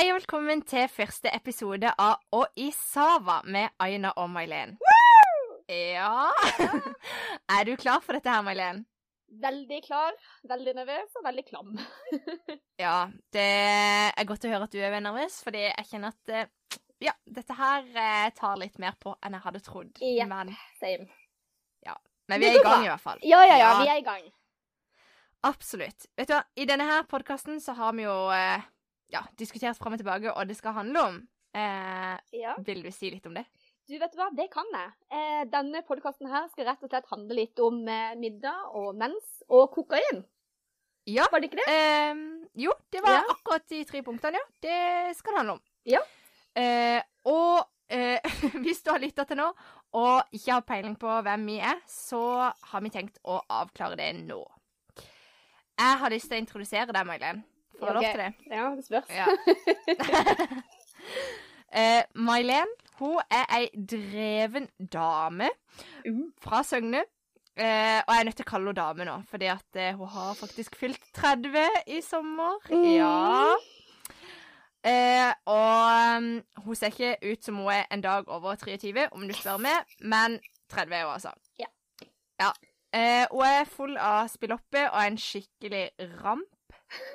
Hei og velkommen til første episode av Å i Sava med Aina og Mailen. Ja Er du klar for dette her, Mailen? Veldig klar, veldig nervøs og veldig klam. Ja, det er godt å høre at du er nervøs, fordi jeg kjenner at eh, ja, dette her eh, tar litt mer på enn jeg hadde trodd. Ja. Men, Same. men vi er i gang i hvert fall. Ja, ja, ja, Ja. vi er i gang. Absolutt. Vet du hva, i denne her podkasten så har vi jo eh, ja, diskutert fram og tilbake og det skal handle om. Eh, Ja. vil du si litt om det? Du, vet hva, det kan jeg. Eh, denne podkasten her skal rett og slett handle litt om eh, middag og mens og kokain. Ja. Var det ikke det? Eh, jo, det var Ja. akkurat de tre punktene, ja. Det skal det handle om. Ja. Eh, og eh, hvis du har lytta til nå og ikke har peiling på hvem vi er, så har vi tenkt å avklare det nå. Jeg har lyst til å introdusere deg, Mailen. Får jeg lov til det? Ja, det spørs. Ja. uh, Mailen, hun er ei dreven dame Uh. fra Søgne. Uh, og jeg er nødt til å kalle henne dame nå, fordi at uh, hun har faktisk fylt 30 i sommer. Mm. Ja. Uh, og um, hun ser ikke ut som hun er en dag over 23, om du spør meg, men 30 er hun altså. Ja. ja. Eh, hun er full av spilloppe og er en skikkelig ramp,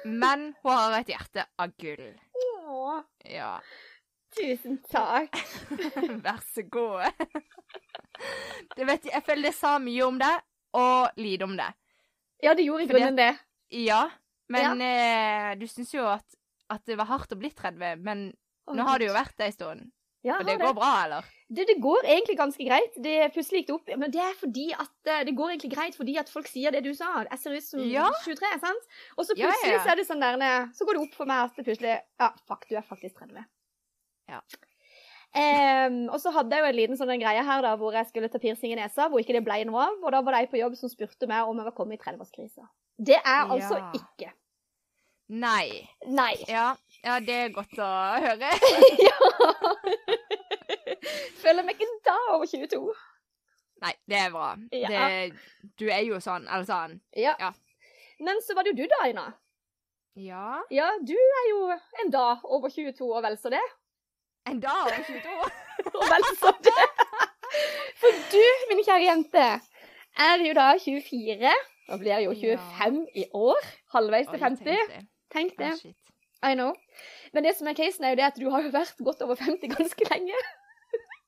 men hun har et hjerte av gull. Åh, Ja. tusen takk. Vær så god. Det vet jeg, jeg føler det sa mye om deg, og lite om deg. Ja, det gjorde i grunnen det. Ja, men eh, du syns jo at, at det var hardt å bli 30, men oh, nå har det jo vært det en stund. Ja, Og det har går bra, eller? Det, det går egentlig ganske greit. Det Plutselig gikk det opp. Men det er fordi at eh, det går egentlig greit fordi at folk sier det du sa. Jeg ser ut som Ja. 23, sant? Og så plutselig ja. så er det sånn der Så går det opp for meg at det plutselig Ja, fuck, du er faktisk 30. Ja. Um, og så hadde jeg jo en liten sånn greie her da, hvor jeg skulle ta piercing i nesa, hvor ikke det ble noe av. Og da var det ei på jobb som spurte meg om jeg var kommet i 30-årskrisa. Det er altså Ja. ikke. Nei. Nei. Ja, ja, det er godt å høre. ja. Føler meg ikke da over 22. Nei, det er bra. Ja. Det, du er jo sånn, eller sånn. Ja. Ja. Men så var det jo du da, Aina. Ja. Ja, du er jo en dag over 22 og vel så det. En dag over 22. Og vel så det. For du, min kjære jente, er jo da 24. og blir jo 25 i år. Halvveis til Oi, 50. tenk det. Tenk det. I know. Men det som er casen, er jo det at du har jo vært godt over 50 ganske lenge.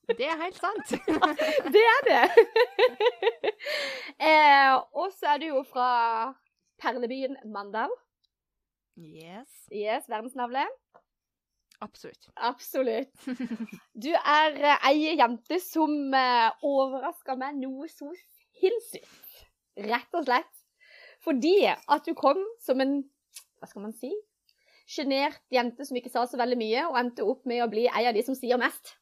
Det er helt sant. Det er det. eh, og så er du jo fra perlebyen Mandal. yes. Yes, verdensnavle. Absolutt. Absolutt. Du er eh, ei jente som overraska meg noe så sinnssykt. Rett og slett. Fordi at du kom som en Hva skal man si? Sjenert jente som ikke sa så veldig mye, og endte opp med å bli ei av de som sier mest.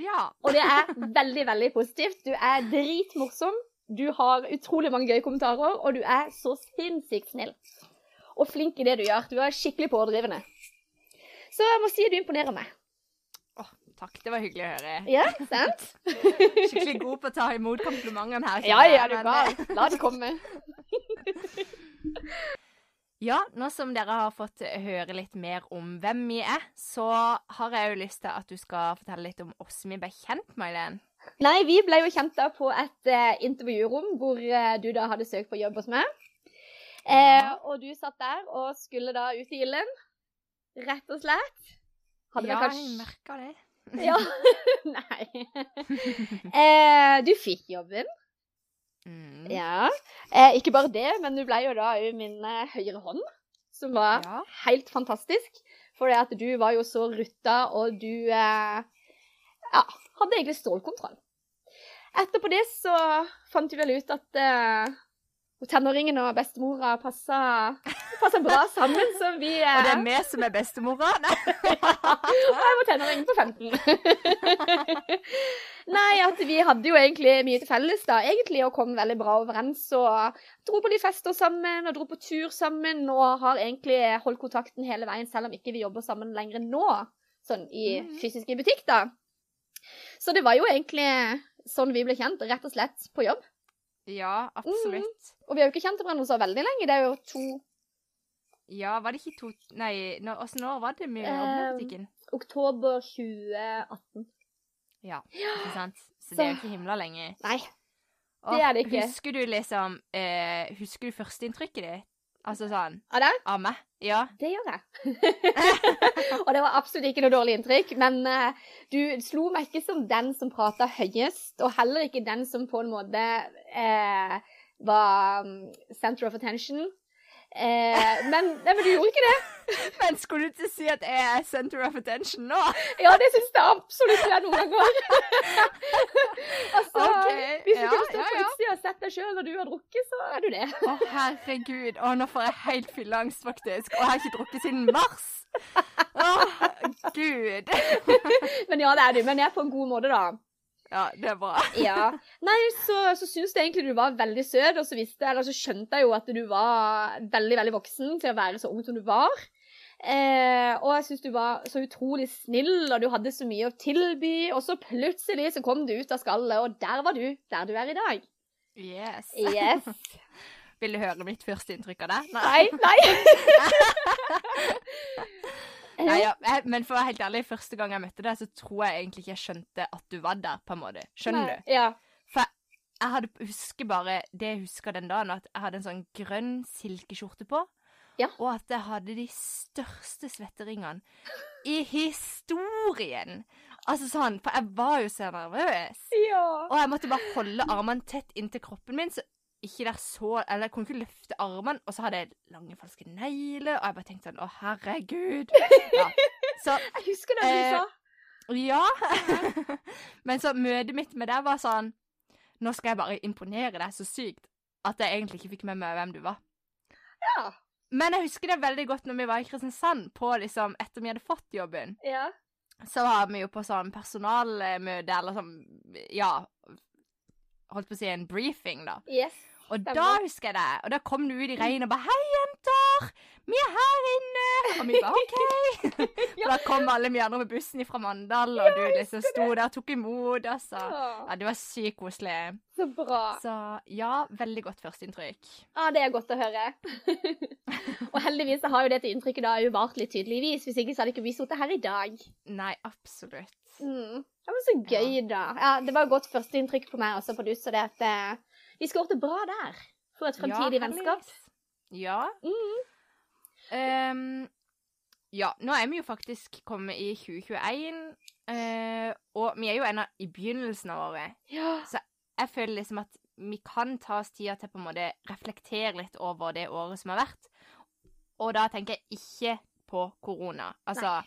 Ja. Og det er veldig, veldig positivt. Du er dritmorsom. Du har utrolig mange gøye kommentarer, og du er så sinnssykt snill. Og flink i det du gjør. Du er skikkelig pådrivende. Så jeg må si at du imponerer meg. Takk, det var hyggelig å høre. Ja, sant? Skikkelig god på å ta imot komplimentene her. Ja, ja, du er gal. La det komme. Ja, nå som dere har fått høre litt mer om hvem vi er, så har jeg jo lyst til at du skal fortelle litt om oss vi ble kjent, Mailen. Nei, vi ble jo kjent da på et uh, intervjurom hvor uh, du da hadde søkt på jobb hos meg. Eh, og du satt der og skulle da ut i ilden. Rett og slett. Hadde ja, kanskje jeg merka det. Ja. Nei. eh, du fikk jobben. Mm. Ja. Eh, ikke bare det, men du ble jo da òg min eh, høyre hånd, som var Ja. helt fantastisk. For det at du var jo så rutta, og du eh, ja, hadde egentlig stålkontroll. Etterpå det så fant vi vel ut at tenåringen og bestemora passa, passa bra sammen, så vi eh, Og det er vi som er bestemora? Nei. Og jeg var tenåring på 15. Nei, at vi hadde jo egentlig mye til felles, da. Egentlig og kom veldig bra overens. Og dro på de fester sammen, og dro på tur sammen, og har egentlig holdt kontakten hele veien, selv om ikke vi jobber sammen lenger nå. Sånn i fysiske fysisk butikk, da. Så det var jo egentlig sånn vi ble kjent, rett og slett på jobb. Ja, absolutt. Og vi har jo ikke kjent hverandre så veldig lenge. Det er jo to Ja, var det ikke to Nei, når, også når var det vi Eh, åpnet butikken? Oktober 2018. Ja, ikke sant? Så det er jo ikke himla lenge. Nei. Og det er det ikke. Husker du liksom eh, Husker du førsteinntrykket ditt? Altså sånn Av det? av meg? Ja. Det gjør jeg. og det var absolutt ikke noe dårlig inntrykk, men uh, du slo meg ikke som den som prata høyest, og heller ikke den som på en måte uh, var mm, center of attention. Eh, men, nei, men du gjorde ikke det. Men skulle du ikke si at jeg er center of attention nå? Ja, det syns jeg absolutt du er noen ganger. altså, okay, hvis du ja, kunne stått ja, på ja. utsida og sett deg sjøl når du har drukket, så er du det. Å, herregud. Å, nå får jeg helt fylleangst, faktisk. Og jeg har ikke drukket siden mars. Å, gud. Men ja, det er du. Men jeg er på en god måte, da. Ja, det er bra. Ja. Nei, så, så syns jeg egentlig du var veldig søt, og så visste eller så skjønte jeg jo at du var veldig, veldig voksen til å være så ung som du var. Eh, og jeg syns du var så utrolig snill, og du hadde så mye å tilby. Og så plutselig så kom du ut av skallet, og der var du, der du er i dag. Yes. Yes. Vil du høre mitt første inntrykk av det? Nei, nei. Nei, ja, men for å være helt ærlig, første gang jeg møtte deg, så tror jeg egentlig ikke jeg skjønte at du var der, på en måte. Skjønner du? Ja. For jeg hadde, husker bare det jeg husker den dagen, at jeg hadde en sånn grønn silkeskjorte på. Ja. Og at jeg hadde de største svetteringene i historien. Altså sånn, for jeg var jo så nervøs. ja. Og jeg måtte bare holde armene tett inntil kroppen min, så ikke der så Eller jeg kunne ikke løfte armene, og så hadde jeg lange, falske negler, og jeg bare tenkte sånn Å, herregud. Ja. Så Jeg husker det du Eh, sa. ja. Men så møtet mitt med deg var sånn Nå skal jeg bare imponere deg så sykt at jeg egentlig ikke fikk med meg hvem du var. Ja. Men jeg husker det veldig godt når vi var i Kristiansand, på liksom, etter vi hadde fått jobben. Ja. Så var vi jo på sånn personalmøte, eller sånn Ja, holdt på å si en briefing, da. Yes. Og Stemmer. da husker jeg det. Og da kom du ut i regnet og bare 'Hei, jenter! Vi er her inne!' Og vi bare 'OK'. For da kom alle vi andre med bussen fra Mandal, og du liksom sto der og tok imot, altså. Ja, det var sykt koselig. så bra. Så ja, veldig godt førsteinntrykk. Ja, det er godt å høre. og heldigvis har jo dette inntrykket da jo vart litt tydeligvis. Hvis ikke så hadde ikke vi sittet her i dag. Nei, absolutt. Mm. Ja, men så gøy, da. Ja, Det var godt førsteinntrykk på meg også på du, så det at eh, vi skårte bra der. For et fremtidig ja, vennskap. Ja. Mm. Um, ja, nå er vi jo faktisk kommet i 2021, uh, og vi er jo ennå i begynnelsen av året. Ja. jeg føler liksom at vi kan ta oss tida til på en måte reflektere litt over det året som har vært. Og da tenker jeg ikke på korona. Altså,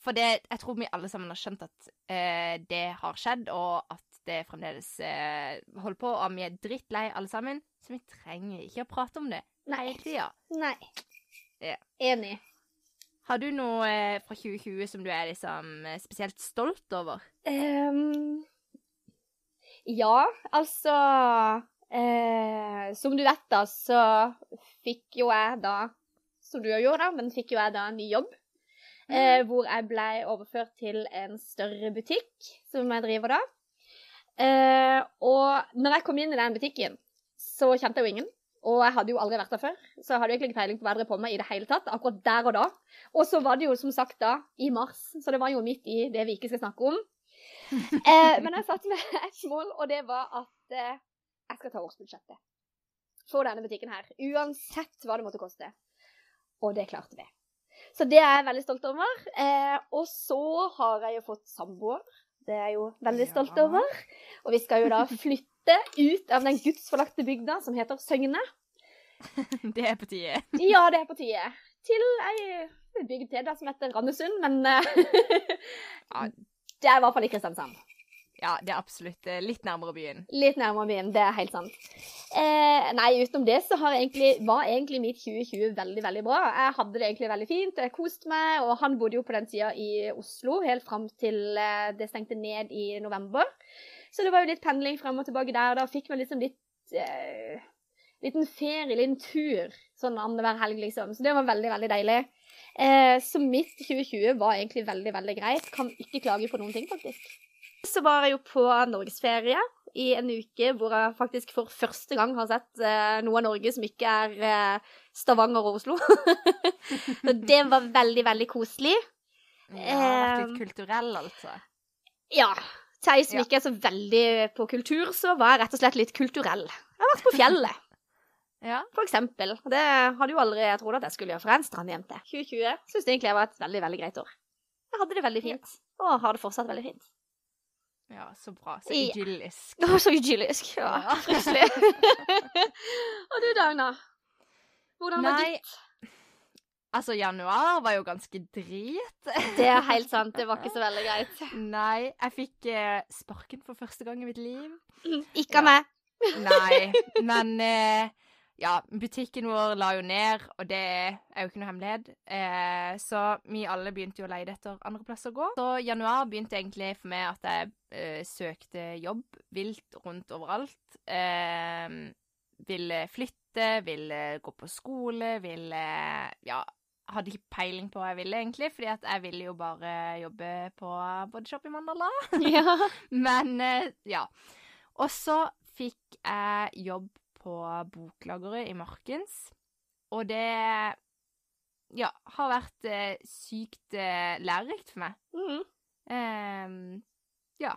for det, jeg tror vi alle sammen har skjønt at eh, det har skjedd, og at det fremdeles eh, holder på, og vi er drittlei alle sammen. Så vi trenger ikke å prate om det Nei. hele tida. Nei. Ja. Enig. Har du noe eh, fra 2020 som du er liksom eh, spesielt stolt over? Um, ja, altså eh, Som du vet, da, så fikk jo jeg da Som du gjorde, da, men fikk jo jeg da en ny jobb. Eh, hvor jeg ble overført til en større butikk som jeg driver da. Eh, og når jeg kom inn i den butikken, så kjente jeg jo ingen. Og jeg hadde jo aldri vært der før, så jeg hadde jo egentlig ikke peiling på hva jeg drev på med i det hele tatt. akkurat der Og da. Og så var det jo som sagt da i mars, så det var jo midt i det vi ikke skal snakke om. Eh, men jeg satte meg et mål, og det var at eh, jeg skal ta årsbudsjettet for denne butikken her. Uansett hva det måtte koste. Og det klarte vi. Så det er jeg veldig stolt over. Eh, og så har jeg jo fått samboer. Det er jeg jo veldig stolt over. Og vi skal jo da flytte ut av den gudsforlagte bygda som heter Søgne. det er på tide. Ja, det er på tide. Til ei bygd til da, som heter Randesund, men eh, Ja. det er i hvert fall i Kristiansand. Ja, det er absolutt eh, litt nærmere byen. Litt nærmere byen, det er helt sant. Eh, nei, utenom det så egentlig, var egentlig mitt 2020 veldig, veldig bra. Jeg hadde det egentlig veldig fint, jeg koste meg, og han bodde jo på den tida i Oslo helt fram til eh, det stengte ned i november. Så det var jo litt pendling frem og tilbake der, og da fikk vi liksom litt eh, liten ferie, liten tur, sånn annenhver helg, liksom. Så det var veldig, veldig deilig. Eh, så mitt 2020 var egentlig veldig, veldig greit. Kan ikke klage på noen ting, faktisk. Så var jeg jo på norgesferie i en uke hvor jeg faktisk for første gang har sett eh, noe av Norge som ikke er eh, Stavanger og Oslo. Så det var veldig, veldig koselig. Ja, vært Eh, litt kulturell, altså. Ja. Til ei som Ja. ikke er så veldig på kultur, så var jeg rett og slett litt kulturell. Jeg har vært på fjellet, Ja. for eksempel. Det hadde jo aldri jeg trodd at jeg skulle gjøre, for en strandjente. 2020 syns egentlig jeg var et veldig, veldig greit år. Jeg hadde det veldig fint, og har det fortsatt veldig fint. Ja, så bra. Så idyllisk. Ja. så idyllisk. Ja, Ja. fryktelig. og du, Dagna? Hvordan var Nei. ditt? Altså, januar var jo ganske drit. Det er helt sant, det var ikke så veldig greit. Nei, jeg fikk eh, sparken for første gang i mitt liv. Ikke av Ja. meg. Nei, men eh, ja, butikken vår la jo ned, og det er jo ikke noe hemmelighet. Eh, så vi alle begynte jo å leide etter andre plasser å gå. Så januar begynte egentlig for meg at jeg eh, søkte jobb vilt rundt overalt. Eh, ville flytte, ville gå på skole, ville Ja, hadde ikke peiling på hva jeg ville, egentlig, fordi at jeg ville jo bare jobbe på bodyshop i Mandala. Ja. Men eh, ja. Og så fikk jeg jobb på boklageret i Markens. Og det ja, har vært eh, sykt eh, lærerikt for meg. Mm. Um, ja.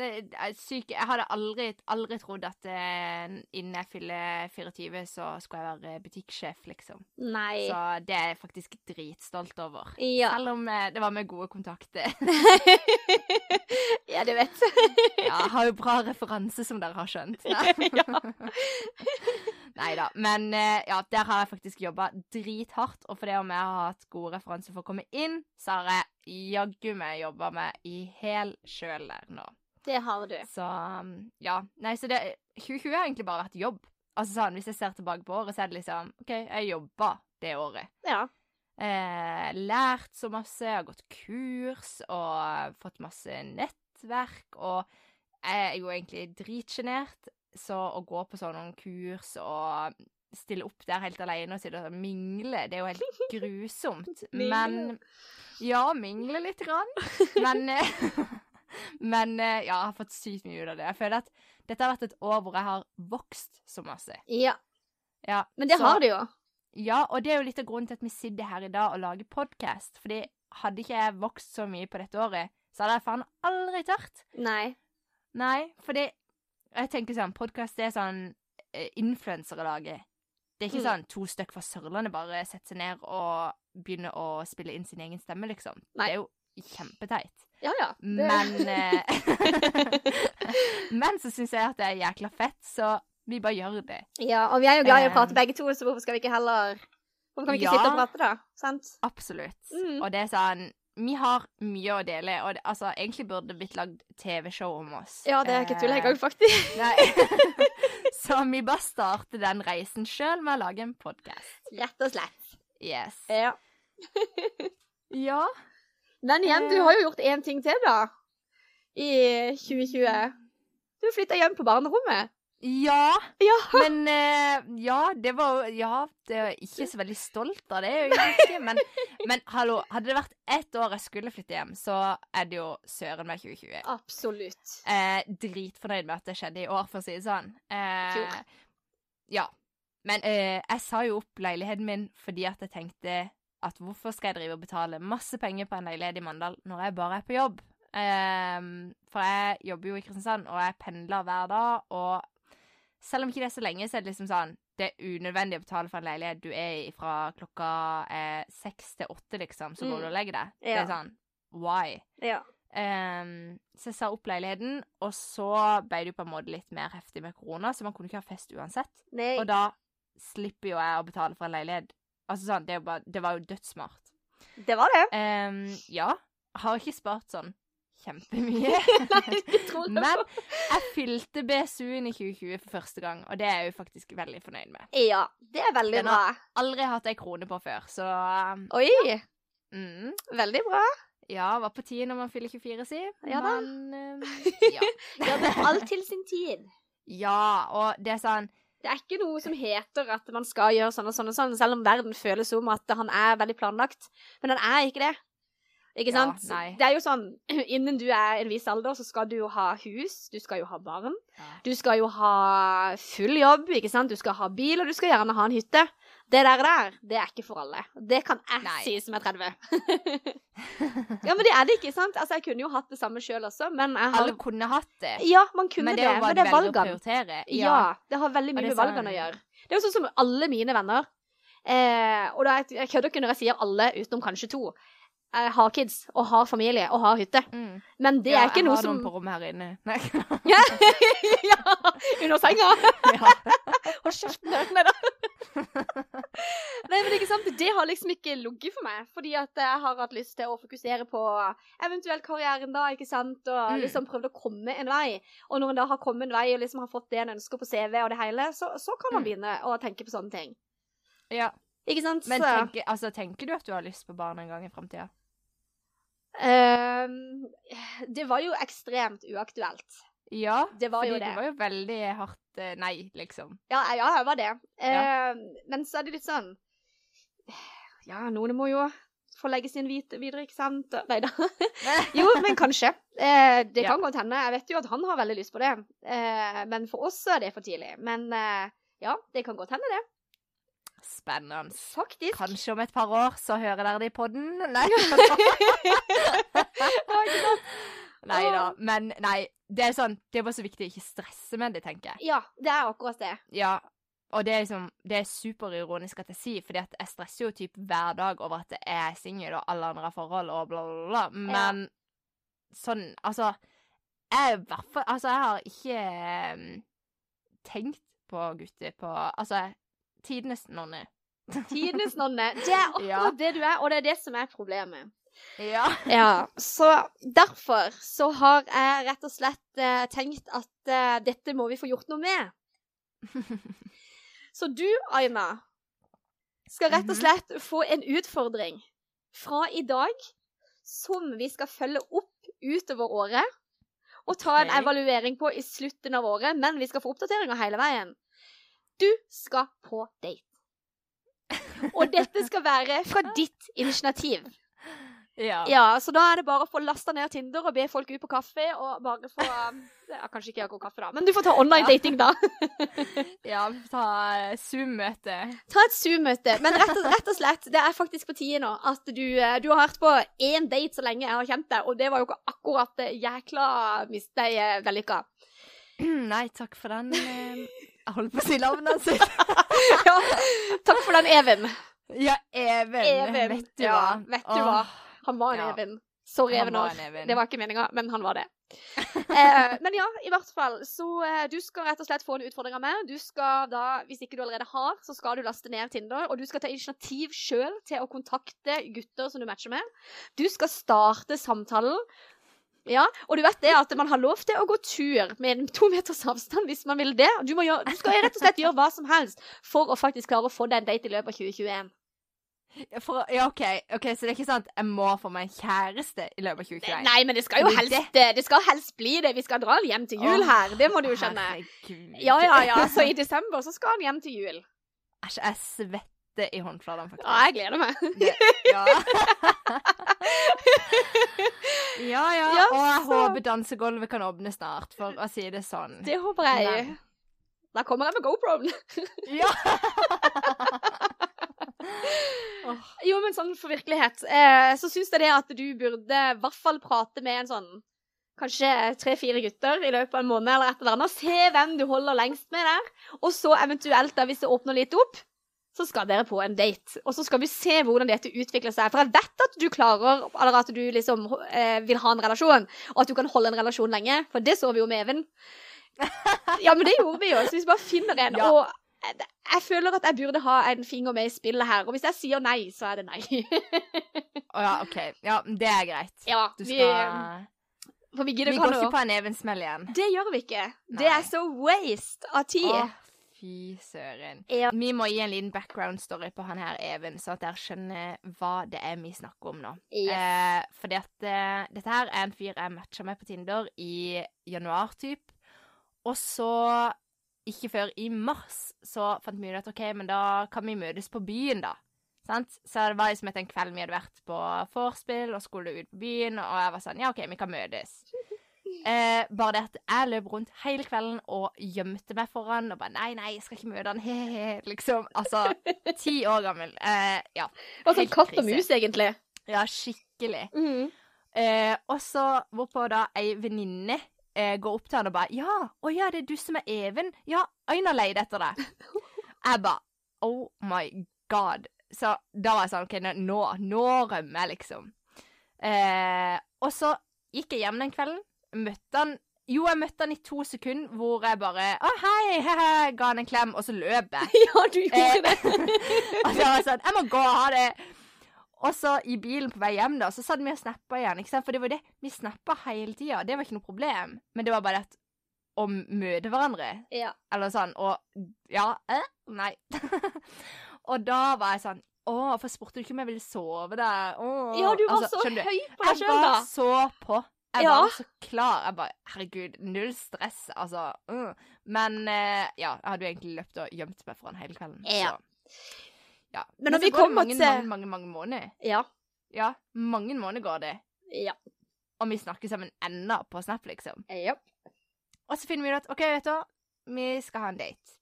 Det er syk Jeg hadde aldri, aldri trodd at eh, innen jeg fyller 24, så skulle jeg være butikksjef, liksom. Nei. Så det er jeg faktisk dritstolt over. Ja. Selv om eh, det var med gode kontakter. ja, du vet. Ja, jeg har jo bra referanse, som dere har skjønt. Nei da. Men eh, ja, der har jeg faktisk jobba drithardt. Og fordi om jeg har hatt gode referanser for å komme inn, så har jeg jaggu meg jobba med i hel sjøl der nå. Det har du. Så um, ja. Nei, så det 2020 har egentlig bare vært jobb. Altså sånn, Hvis jeg ser tilbake på året, så er det liksom OK, jeg jobba det året. Ja. Eh, lært så masse, jeg har gått kurs og fått masse nettverk. Og jeg er jo egentlig dritsjenert, så å gå på sånne kurs og stille opp der helt alene og sitte og mingle, det er jo helt grusomt. Men Ja, mingle lite grann. Men eh, Men eh, ja, jeg har fått sykt mye ut av det. Jeg føler at dette har vært et år hvor jeg har vokst så masse. ja. Ja, Men det så- har du jo. ja, og det er jo litt av grunnen til at vi sitter her i dag og lager podkast. Fordi hadde ikke jeg vokst så mye på dette året, så hadde jeg faen aldri tørt. Nei. Nei, fordi jeg tenker sånn, podkast er sånn eh, influensere lager. Det er ikke Mm. sånn to stykk fra Sørlandet bare setter seg ned og begynner å spille inn sin egen stemme, liksom. Nei. Det er jo kjempeteit. Ja, ja. Det... Men eh, Men så syns jeg at det er jækla fett, så vi bare gjør det. Ja, og vi er jo glad i å Eh. prate begge to, så hvorfor skal vi ikke heller Hvorfor kan vi ikke Ja. sitte og prate, da? Sant? Absolutt. Mm. Og det er sånn Vi har mye å dele, og det, altså, egentlig burde det blitt lagd TV-show om oss. Ja, det er ikke tull Eh, engang, faktisk. Nei. Så vi bare starter den reisen sjøl med å lage en podkast. Rett og slett. Yes. Ja. Ja. Men igjen, du Eh. har jo gjort én ting til, da. I 2020. Du flytta hjem på barnerommet. Ja. Ja. Men uh, ja, det var Ja, det er ikke så veldig stolt av det, egentlig. Men, men hallo, hadde det vært ett år jeg skulle flytte hjem, så er det jo søren meg 2020. Absolutt. Eh, dritfornøyd med at det skjedde i år, for å si det sånn. Eh, ja. Men eh, jeg sa jo opp leiligheten min fordi at jeg tenkte at hvorfor skal jeg drive og betale masse penger på en leilighet i Mandal når jeg bare er på jobb? Um, for jeg jobber jo i Kristiansand, og jeg pendler hver dag, og selv om ikke det er så lenge, så er det liksom sånn Det er unødvendig å betale for en leilighet du er i fra klokka eh, seks til åtte, liksom, så går Mm. du og legger deg. Det er sånn Why? Ja. Um, så jeg sa opp leiligheten, og så ble det jo på en måte litt mer heftig med korona, så man kunne ikke ha fest uansett. Nei. Og da slipper jo jeg å betale for en leilighet. Altså sånn, det, bare, det var jo dødssmart. Det var det. Um, ja, har ikke spart sånn kjempemye. Men jeg fylte BSU-en i 2020 for første gang, og det er jeg jo faktisk veldig fornøyd med. Ja, det er veldig Den bra. har- Aldri hatt ei krone på før, så um, Oi, mm, veldig bra. Ja, var på tide når man fyller 24, si. Ja da. Men um, ja. Ja, men alt til sin tid. ja, og det er sånn Det er ikke noe som heter at man skal gjøre sånn og sånn og sånn, selv om verden føles som at han er veldig planlagt. Men han er ikke det. Ikke Ja, sant? nei. det er jo sånn Innen du er en viss alder, så skal du jo ha hus, du skal jo ha barn. Ja. Du skal jo ha full jobb, ikke sant? Du skal ha bil, og du skal gjerne ha en hytte. Det der der, det er ikke for alle. Det kan jeg Nei. si som er 30. ja, men det er det ikke, sant? Altså, jeg kunne jo hatt det samme sjøl også, men jeg har Alle kunne hatt det. Ja, man kunne Men det, det jo men det er valgene. prioritere. Ja. det har veldig mye med valgene sånn... å gjøre. Det er jo sånn som alle mine venner. Eh, og da, jeg kødder ikke når jeg sier alle, utenom kanskje to. Jeg har kids og har familie og har hytte. Mm. Men det ja, er ikke noe som Jeg har noen på rommet her inne. Nei. ja, under senga. Hold kjeften der nede. Nei, men ikke sant, det har liksom ikke ligget for meg. Fordi at jeg har hatt lyst til å fokusere på eventuelt karrieren da, ikke sant. Og Mm. liksom prøvd å komme en vei. Og når en da har kommet en vei og liksom har fått det en ønsker på CV og det hele, så, så kan man Mm. begynne å tenke på sånne ting. ja. Ikke sant? Men tenker, altså, tenker du at du har lyst på barn en gang i framtida? Ehm, det var jo ekstremt uaktuelt. Ja. Det var fordi jo det det. var jo veldig hardt uh, nei, liksom. Ja, ja, jeg var det. Ja. Eh, men så er det litt sånn Ja, noen må jo få legge sin hvite videre, ikke sant? Nei da. Jo, men kanskje. Eh, det Ja. kan godt hende. Jeg vet jo at han har veldig lyst på det. Eh, men for oss er det for tidlig. Men ja, det kan godt hende, det. Spennende. Faktisk. Kanskje om et par år så hører dere det i podden. Nei. Ja, nei da. Men nei, det er sånn Det er bare så viktig å ikke stresse med det, tenker jeg. Ja, det er akkurat det. Ja. Og det er liksom Det er superironisk at jeg sier, fordi at jeg stresser jo typ hver dag over at jeg er singel og alle andre har forhold og bla, bla, bla. Men sånn Altså Jeg Altså, jeg har ikke um, tenkt på gutter på Altså, tidenes nonne. Tidenes nonne. Det er akkurat Ja. det du er, og det er det som er problemet. Ja. Ja, så derfor så har jeg rett og slett eh, tenkt at eh, dette må vi få gjort noe med. Så du, Aina, skal rett og Mhm. slett få en utfordring fra i dag som vi skal følge opp utover året. Og ta en evaluering på i slutten av året, men vi skal få oppdateringer hele veien. Du skal på date. Og dette skal være fra ditt initiativ. ja. Ja, så da er det bare å få lasta ned Tinder og be folk ut på kaffe og bare få ja, Kanskje ikke akkurat kaffe, da, men du får ta online dating, da. Ja, ta eh, Zoom-møte. Ta et Zoom-møte. Men rett og, rett og slett, det er faktisk på tide nå at du, eh, du har vært på én date så lenge jeg har kjent deg, og det var jo ikke akkurat eh, jækla mist deg eh, vellykka. Nei, takk for den. eh, Jeg holdt på å si navnet sitt. ja, takk for den Even. Ja, Even. Even. Vet du Ja, hva? vet du hva? Han var en Ja. Even. Sorry, Han Evenor. var en Even. Det var ikke meninga, men han var det. eh, men ja, i hvert fall. Så eh, du skal rett og slett få en utfordring av meg. Du skal da, hvis ikke du allerede har, så skal du laste ned Tinder. Og du skal ta initiativ sjøl til å kontakte gutter som du matcher med. Du skal starte samtalen. Ja, og du vet det at man har lov til å gå tur med en to meters avstand hvis man vil det. Du, må gjøre, du skal rett og slett gjøre hva som helst for å faktisk klare å få deg en date i løpet av 2021. Ja, for, ja, OK. ok, Så det er ikke sant jeg må få meg kjæreste i løpet av 2021? Nei, men det skal jo helst, det skal helst bli det. Vi skal dra hjem til jul her. Det må du jo skjønne. Ja, ja, ja. Så i desember så skal han hjem til jul. Æsj, jeg svetter i håndflatene, faktisk. Ja, jeg gleder meg. Det, ja. ja, ja. Ja, Og jeg så- håper dansegulvet kan åpne snart, for å si det sånn. Det håper jeg. Men... Da kommer jeg med GoProen. Ja. Jo, men sånn for virkelighet, eh, så syns jeg det at du burde i hvert fall prate med en sånn Kanskje tre-fire gutter i løpet av en måned eller et eller annet. Se hvem du holder lengst med der. Og så eventuelt, da, hvis det åpner litt opp, så skal dere på en date. Og så skal vi se hvordan dette utvikler seg. For jeg vet at du klarer, eller at du liksom eh, vil ha en relasjon, og at du kan holde en relasjon lenge. For det så vi jo med Even. Ja, men det gjorde vi jo. Så hvis vi bare finner en. Ja. Og jeg, jeg føler at jeg burde ha en finger med i spillet her. Og hvis jeg sier nei, så er det nei. Å ja, OK. Ja, det er greit. ja, Du vi, skal for vi Vi går ikke på en Even-smell igjen. Det gjør vi ikke. Det er så waste av tid. Å, fy søren. Ja. Vi må gi en liten background story på han her Even, så at dere skjønner hva det er vi snakker om nå. Yes. Eh, fordi at eh, dette her er en fyr jeg matcha med på Tinder i januar, typ. Og så, ikke før i mars, så fant vi ut at OK, men da kan vi møtes på byen, da. Sant? Så det var liksom etter en kveld vi hadde vært på vorspiel og skulle ut på byen, og jeg var sånn Ja, OK, vi kan møtes. Eh, bare det at jeg løp rundt hele kvelden og gjemte meg foran og bare Nei, nei, jeg skal ikke møte han, he-he, liksom. Altså, ti år gammel. Eh, ja. Sånn katt og mus, egentlig. Ja, skikkelig. Mm. Eh, og så hvorpå da ei venninne eh, går opp til han og bare 'Ja, å ja, det er du som er Even? Ja, Aina leide etter deg.' Jeg bare 'Oh my God'. Så da var jeg sånn OK, nå, nå rømmer jeg, liksom. Eh, og så gikk jeg hjem den kvelden. Møtte han Jo, jeg møtte han i to sekunder hvor jeg bare 'Å, hei', he-he, ga han en klem, og så løp jeg. Ja, du gjorde det. og så var jeg sånn 'Jeg må gå, ha det'. Og så i bilen på vei hjem, da, så satt vi og snappa igjen. ikke sant? For det var det. Vi snappa hele tida. Det var ikke noe problem. Men det var bare det å møte hverandre, Ja. eller sånn, og Ja, eh? Nei. og da var jeg sånn Å, hvorfor spurte du ikke om jeg ville sove der? Åh. ja, du var Altså, så høy på deg Jeg sjøl, da. var så på. Jeg Ja. var så klar. Jeg bare Herregud, null stress, altså. Uh. Men uh, ja, jeg hadde jo egentlig løpt og gjemt meg foran hele kvelden. Ja. Så, ja. Men når så vi kommer mange, til- mange, mange, mange måneder. Ja. Ja, mange måneder går det. Ja. Og vi snakker sammen ennå på Snap, liksom. ja. Og så finner vi ut at OK, vet du hva, vi skal ha en date.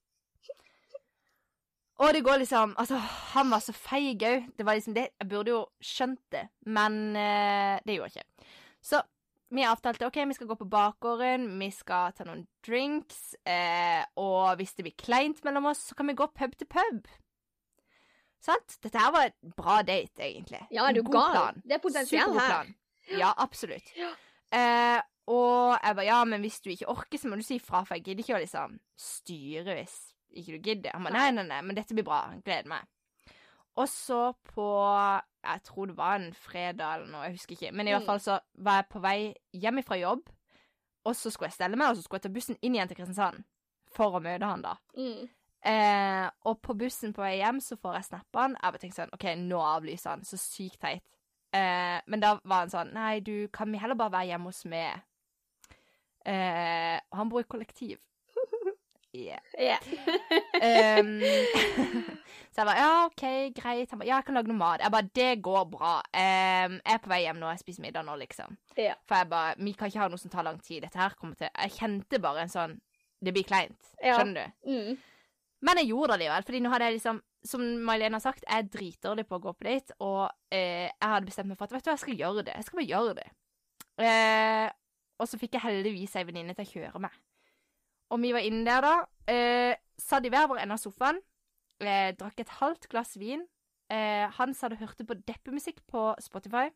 Og det går liksom Altså, han var så feig òg. Det var liksom det Jeg burde jo skjønt det, men uh, det gjorde jeg ikke. Så vi avtalte OK, vi skal gå på bakgården, vi skal ta noen drinks, eh, og hvis det blir kleint mellom oss, så kan vi gå pub til pub. Sant? Dette her var et bra date, egentlig. Ja, er du god gal? plan. Det er potensial her. plan. Ja, absolutt. Ja. Eh, og jeg bare ja, men hvis du ikke orker, så må du si fra, for jeg gidder ikke å liksom styre hvis ikke du gidder. Han bare nei, nei, nei, men dette blir bra. Gleder meg. Og så på Jeg tror det var en fredag eller noe, jeg husker ikke. Men i hvert Mm. fall så var jeg på vei hjem fra jobb, og så skulle jeg stelle meg, og så skulle jeg ta bussen inn igjen til Kristiansand for å møte han, da. Mm. Eh, og på bussen på vei hjem så får jeg snappe han. Jeg bare tenkte sånn OK, nå avlyser han. Så sykt teit. Eh, men da var han sånn Nei, du, kan vi heller bare være hjemme hos meg? Eh, han bor i kollektiv. Yeah. yeah. Um, så jeg bare Ja, OK, greit. Han bare Ja, jeg kan lage noe mat. Jeg bare Det går bra. Um, jeg er på vei hjem nå. Jeg spiser middag nå, liksom. Yeah. For jeg bare Vi kan ikke ha noe som tar lang tid. Dette her kommer til Jeg kjente bare en sånn Det blir kleint. Ja. Skjønner du? Mm. Men jeg gjorde det likevel, fordi nå hadde jeg liksom Som May-Lene har sagt, jeg er dritdårlig på å gå på date, og eh, jeg hadde bestemt meg for at vet du hva, jeg skal gjøre det. Jeg skal bare gjøre det. Eh, og så fikk jeg heldigvis ei venninne til å kjøre meg. Og vi var inne der, da. Eh, satt i hver vår ende av sofaen. Eh, drakk et halvt glass vin. Eh, han satt og hørte på deppemusikk på Spotify.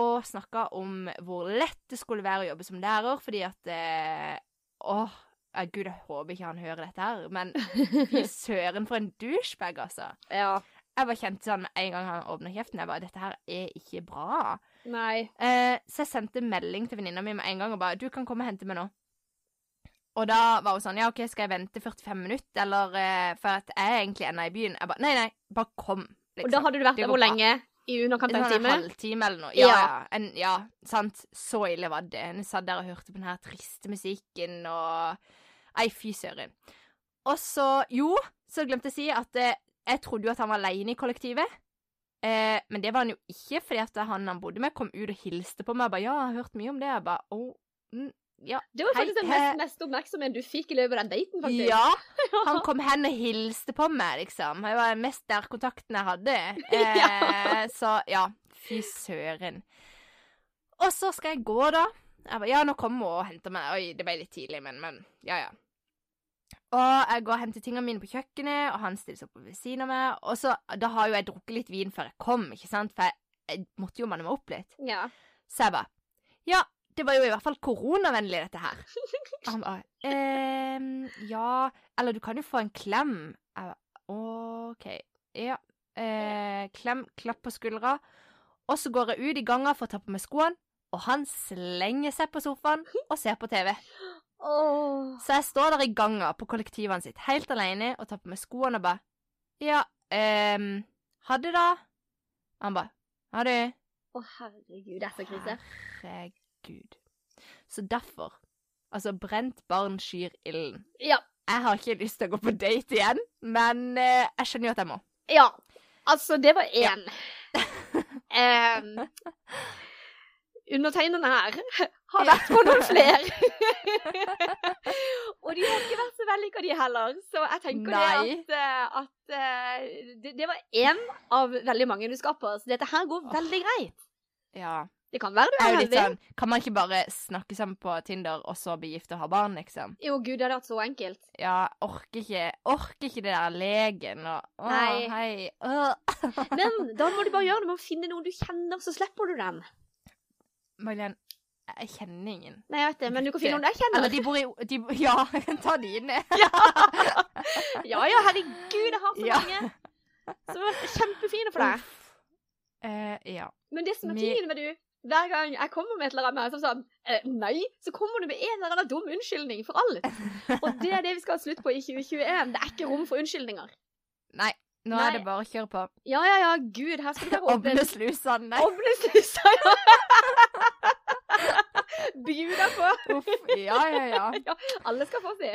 Og snakka om hvor lett det skulle være å jobbe som lærer, fordi at eh, Åh, gud, jeg håper ikke han hører dette her, men fy søren for en douchebag, altså. Ja. Jeg bare kjente sånn en gang han åpna kjeften, jeg bare Dette her er ikke bra. Nei. Eh, så jeg sendte melding til venninna mi med en gang og bare 'Du kan komme og hente meg nå'. Og da var hun sånn 'Ja, OK, skal jeg vente 45 minutter, eller uh, For at jeg er egentlig ennå i byen.' Jeg bare 'Nei, nei, bare kom', liksom. Og da hadde du vært der hvor lenge? I underkant av en time? en halvtime eller noe. Ja, Ja. ja. En, ja, sant. Så ille var det. Hun satt der og hørte på den her triste musikken og Nei, fy søren. Og så, jo, så glemte jeg å si at eh, jeg trodde jo at han var aleine i kollektivet. Eh, men det var han jo ikke, fordi at han han bodde med, kom ut og hilste på meg. Jeg bare 'Ja, jeg har hørt mye om det.' Jeg bare oh, mm, ja'. Det var Hei, faktisk den mest, mest, oppmerksomheten du fikk i løpet av den daten, faktisk. Ja. Han kom hen og hilste på meg, liksom. Det var den mest nærkontakten jeg hadde. Eh, Ja. Så ja, fy søren. Og så skal jeg gå, da. Jeg bare, ja, nå kommer hun og henter meg. Oi, det ble litt tidlig, men, men ja, ja. Og jeg går og henter tingene mine på kjøkkenet, og han stiller seg opp ved siden av meg. Og så, da har jo jeg drukket litt vin før jeg kom, ikke sant? For jeg, jeg måtte jo manne meg opp litt. Ja. Så jeg bare Ja, det var jo i hvert fall koronavennlig, dette her. Og han bare ehm, Ja, eller du kan jo få en klem. Jeg bare OK. Ja. Eh, klem, klapp på skuldra. Og så går jeg ut i ganga for å ta på meg skoene, og han slenger seg på sofaen og ser på TV. Oh. Så jeg står der i ganga på kollektivene sitt helt alene og tar på meg skoene og bare Ja, ehm, ha det, da. Han bare Ha det. Å, herregud, det er så krise. Herregud. Så derfor Altså, brent barn skyr ilden. Ja. Jeg har ikke lyst til å gå på date igjen, men eh, jeg skjønner jo at jeg må. Ja. Altså, det var én. Em, undertegnede her har vært på noen flere. og de har ikke vært så vellykka, de heller. Så jeg tenker Nei. det at, eh, at eh, det, det var én av veldig mange du skal på. Så dette her går veldig greit. Ja. Det kan være du er heldig. sånn Kan man ikke bare snakke sammen på Tinder, og så bli gift og ha barn, liksom? Jo, gud, det hadde vært så enkelt. Ja, orker ikke Orker ikke det der legen og Å, Nei. hei. Øh. Men da må du bare gjøre det med å finne noen du kjenner, så slipper du den. Madeleine, jeg kjenner ingen. Nei, jeg vet det, men du kan finne noen jeg kjenner. Eller de bor i de, Ja, jeg kan ta dine. Ja ja, herregud, jeg har så Ja. mange. Som har vært kjempefine for deg. Uh, ja. Men det som er tingen med du, hver gang jeg kommer med et eller annet som sånn eh, Nei, så kommer du med en eller annen dum unnskyldning for alt. Og det er det vi skal ha slutt på i 2021. Det er ikke rom for unnskyldninger. Nei, nå Nei. er det bare å kjøre på. Ja ja ja, gud, her skal du være åpen. Åpne slusene. Nei, Åpne slusa, ja. Bjuda på. uff. Ja, ja, ja. Ja, alle skal få se.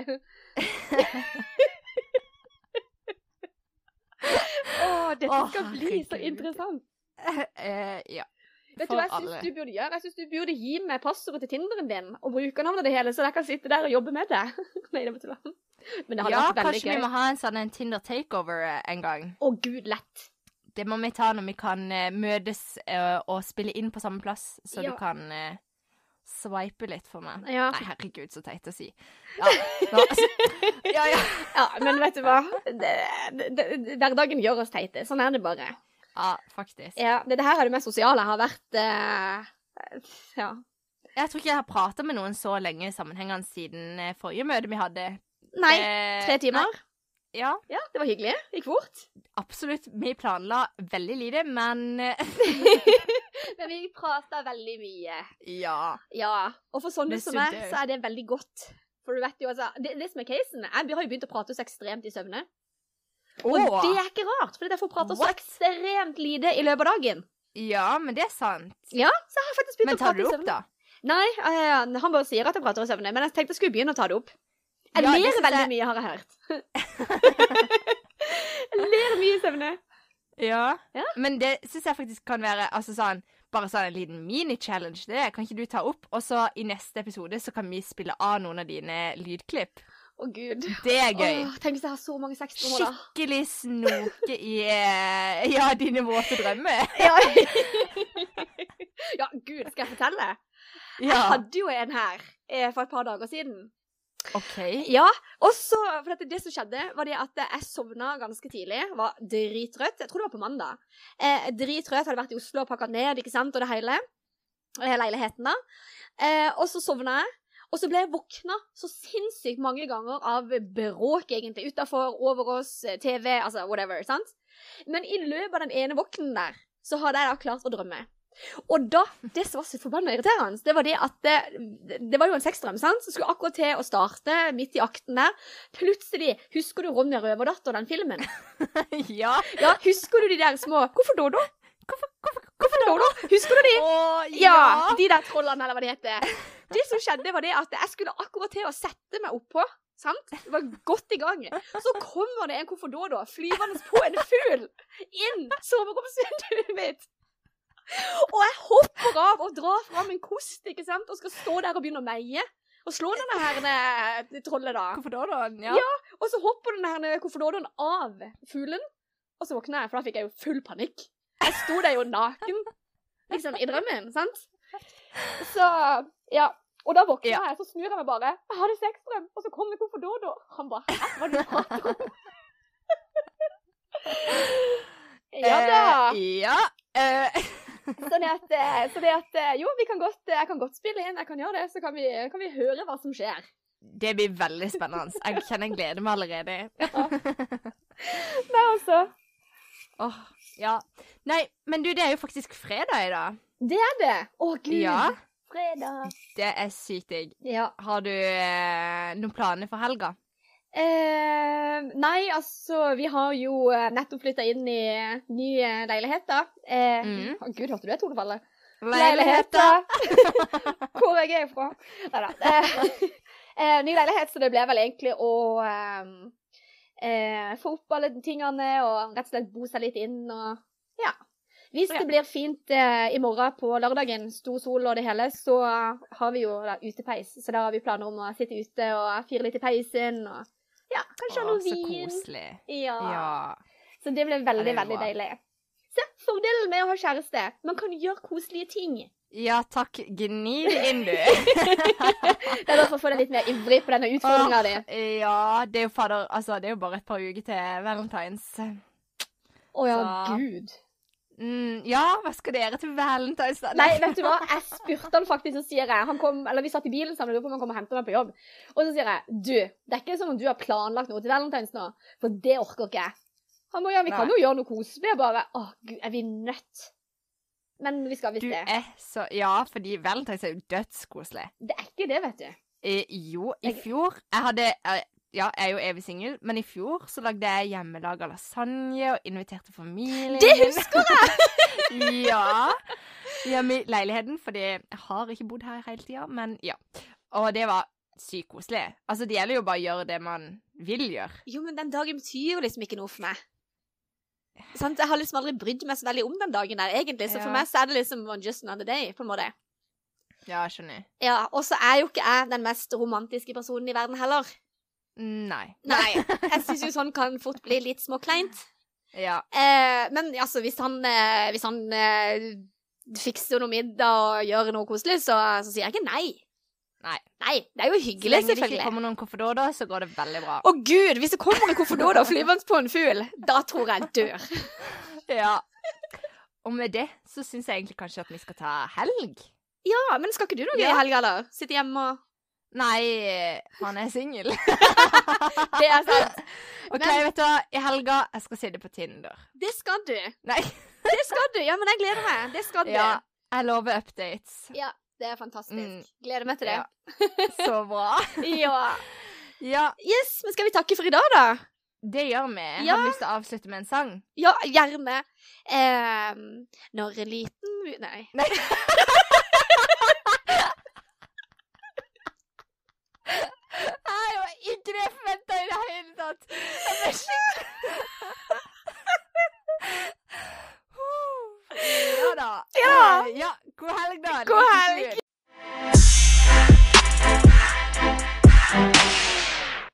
Å, dette skal skal bli så interessant. Eh, ja. Vet du hva jeg syns du burde gjøre? Jeg syns du burde gi meg passordet til Tinderen din og brukernavnet det hele, så jeg kan sitte der og jobbe med det. Nei, det var tull. Men det hadde Ja, vært veldig kanskje vi må ha en sånn en Tinder takeover eh, en gang. Å gud, lett. Det må vi ta når vi kan eh, møtes eh, og spille inn på samme plass, så Ja. du kan swipe litt for meg. Ja. Nei, herregud, så teit å si. Ja, nå, altså, ja, ja. ja, men vet du hva? Det, det, det, hverdagen gjør oss teite. Sånn er det bare. Ja faktisk. Ja, det, det her er det mest sosiale jeg har vært eh, Ja. Jeg tror ikke jeg har prata med noen så lenge sammenhengende siden eh, forrige møte vi hadde. Nei, Eh, tre timer. nei, Ja, Ja, det var hyggelig. Gikk fort. absolutt. Vi planla veldig lite, men eh, Men vi prata veldig mye. ja. Ja. Og for sånne som meg, så er det veldig godt. For du vet jo, altså Det, det som er casen Jeg har jo begynt å prate så ekstremt i søvne. Og det er ikke rart, for jeg får prate så What? ekstremt lite i løpet av dagen. Ja, men det er sant. Ja, så jeg har faktisk begynt Men å tar søvne. du tar det opp, da? Nei, uh, han bare sier at jeg prater i søvne, men jeg tenkte jeg skulle begynne å ta det opp. Jeg Ja, ler veldig jeg- mye, har jeg hørt. jeg ler mye i søvne. Ja. Ja. Men det syns jeg faktisk kan være altså sånn, bare sånn en liten mini-challenge. Det kan ikke du ta opp? Og så i neste episode så kan vi spille av noen av dine lydklipp. Å, gud. Det er gøy. Oh, tenk hvis jeg har så mange sexdrømmer, da. Skikkelig snoke i eh, ja, dine våte drømmer. Ja. ja, gud, skal jeg fortelle? Jeg hadde jo en her eh, for et par dager siden. OK. Ja, og så, for dette, det som skjedde, var det at jeg sovna ganske tidlig. Var drittrøtt. Jeg tror det var på mandag. Eh, drittrøtt, hadde vært i Oslo og pakka ned, ikke sant, og det hele. Eh, leiligheten, da. Eh, og så sovna jeg. Og så ble jeg våkna så sinnssykt mange ganger av bråk, egentlig. Utafor, over oss, eh, TV, altså whatever. sant? Men i løpet av den ene våknen der, så hadde jeg da klart å drømme. Og da, det som var så forbanna irriterende, det var det at det, det var jo en sexdrøm, sant? som skulle akkurat til å starte midt i akten der. Plutselig, husker du Ronja Røverdatter, den filmen? ja. Ja, husker du de der små Hvorfor Dodo? Hvorfor, hvorfor, hvorfor Dodo? Husker du de? Å, Ja, ja. de der trollene, eller hva de heter. Det som skjedde, var det at jeg skulle akkurat til å sette meg oppå. Sant? Det var godt i gang. Så kommer det en kofferdodo flyvende på en fugl inn soveromsvinduet mitt. Og jeg hopper av og drar fram en kost ikke sant? og skal stå der og begynne å meie. Og slå denne her eh, trollet, da. Da? Ja. Ja. Og så hopper denne her kofferdodoen av fuglen, og så våkner jeg, for da fikk jeg jo full panikk. Jeg sto der jo naken, liksom, i drømmen, sant? Så, ja. Og da våkner Ja. jeg, så snur jeg meg bare. Jeg hadde sexdrøm, og så kommer kofferdodo. Han bare Hæ, hva du prater om? ja da. Eh, ja. Eh, sånn at, eh, så det at eh, Jo, vi kan godt, jeg kan godt spille inn, jeg kan gjøre det, så kan vi, kan vi høre hva som skjer. det blir veldig spennende. Jeg kjenner jeg gleder meg allerede. Nei, altså. Åh, ja. Nei, men du, det er jo faktisk fredag i dag. Det er det. Å, gud. Ja, Fredag. det er sykt digg. Ja. Har du eh, noen planer for helga? Eh, nei, altså, vi har jo eh, nettopp flytta inn i eh, ny eh, leilighet, da. Eh, Mm. oh, Gud, hørte du det tonefallet? Leiligheter! Hvor jeg er fra. Nei da. Eh, ny leilighet, så det ble vel egentlig å få opp alle tingene og rett og slett bo seg litt inn og ja. Hvis det blir fint eh, i morgen på lørdagen, stor sol og det hele, så har vi jo da utepeis. Så da har vi planer om å sitte ute og fyre litt i peisen og ja, kanskje ha Å, vin. så koselig. Ja. Ja. Så det blir veldig, Ja, det veldig bra. deilig. Se, fordelen med å ha kjæreste. Man kan gjøre koselige ting. ja takk. Gni det inn, du. Det er bare for å få deg litt mer ivrig på denne utfordringa di. Ja, det er jo fader Altså, det er jo bare et par uker til valentines. Å ja, så- gud. Mm, ja, hva skal dere til valentines, da? Nei, vet du hva? Jeg spurte han faktisk, så sier jeg han kom, Eller vi satt i bilen sammen, lurer på om han kom og hentet meg på jobb. Og så sier jeg du, det er ikke som om du har planlagt noe til valentines nå, for det orker ikke jeg. Han må ja, vi kan Nei. jo gjøre noe koselig. Jeg bare Å, gud, er vi nødt? Men vi skal visst Du er så Ja, fordi valentines er jo dødskoselig. Det er ikke det, vet du. I, jo, i Jeg- fjor Jeg hadde eh, Ja, jeg er jo evig singel, men i fjor så lagde jeg hjemmelaga lasagne og inviterte familien Det husker jeg! ja. Hjemme i leiligheten, fordi jeg har ikke bodd her hele tida, men ja. Og det var sykt koselig. Altså, det gjelder jo bare å gjøre det man vil gjøre. Jo, men den dagen betyr jo liksom ikke noe for meg. Sant? Jeg har liksom aldri brydd meg så veldig om den dagen der, egentlig. Så for meg så er det liksom just another day, på en måte. Ja, skjønner. Ja, Og så er jo ikke jeg den mest romantiske personen i verden heller. Nei. Nei. Jeg syns jo sånn kan fort bli litt småkleint. Ja. Eh, men altså, hvis han, eh, hvis han eh, fikser noe middag og gjør noe koselig, så, så sier jeg ikke nei. Nei. Nei, det er jo Så hyggelig, lenge det ikke kommer noen kofferdoder, så går det veldig bra. Å gud, hvis det kommer en og flyvende på en fugl, da tror jeg jeg dør. Ja. Og med det så syns jeg egentlig kanskje at vi skal ta helg. Ja, men skal ikke du noe Ja. i helga, eller? Sitte hjemme og Nei, han er singel. Det er sant. OK, Men- vet du hva. I helga jeg skal sitte på Tinder. Det skal du. Nei. Det skal du. Ja, men jeg gleder meg. Det skal du. Ja, jeg lover updates. Ja, det er fantastisk. Mm. Gleder meg til det. Ja. Så bra. Ja. Ja, Yes, men skal vi takke for i dag, da? det gjør vi. Ja. Har du lyst til å avslutte med en sang. Ja, gjerne. Um, når en liten. Nei. Nei. Nei, det var ikke det jeg forventa i det hele tatt. Jeg ble skikkelig Ja da. Ja. Eh, ja. God helg, da. God helg.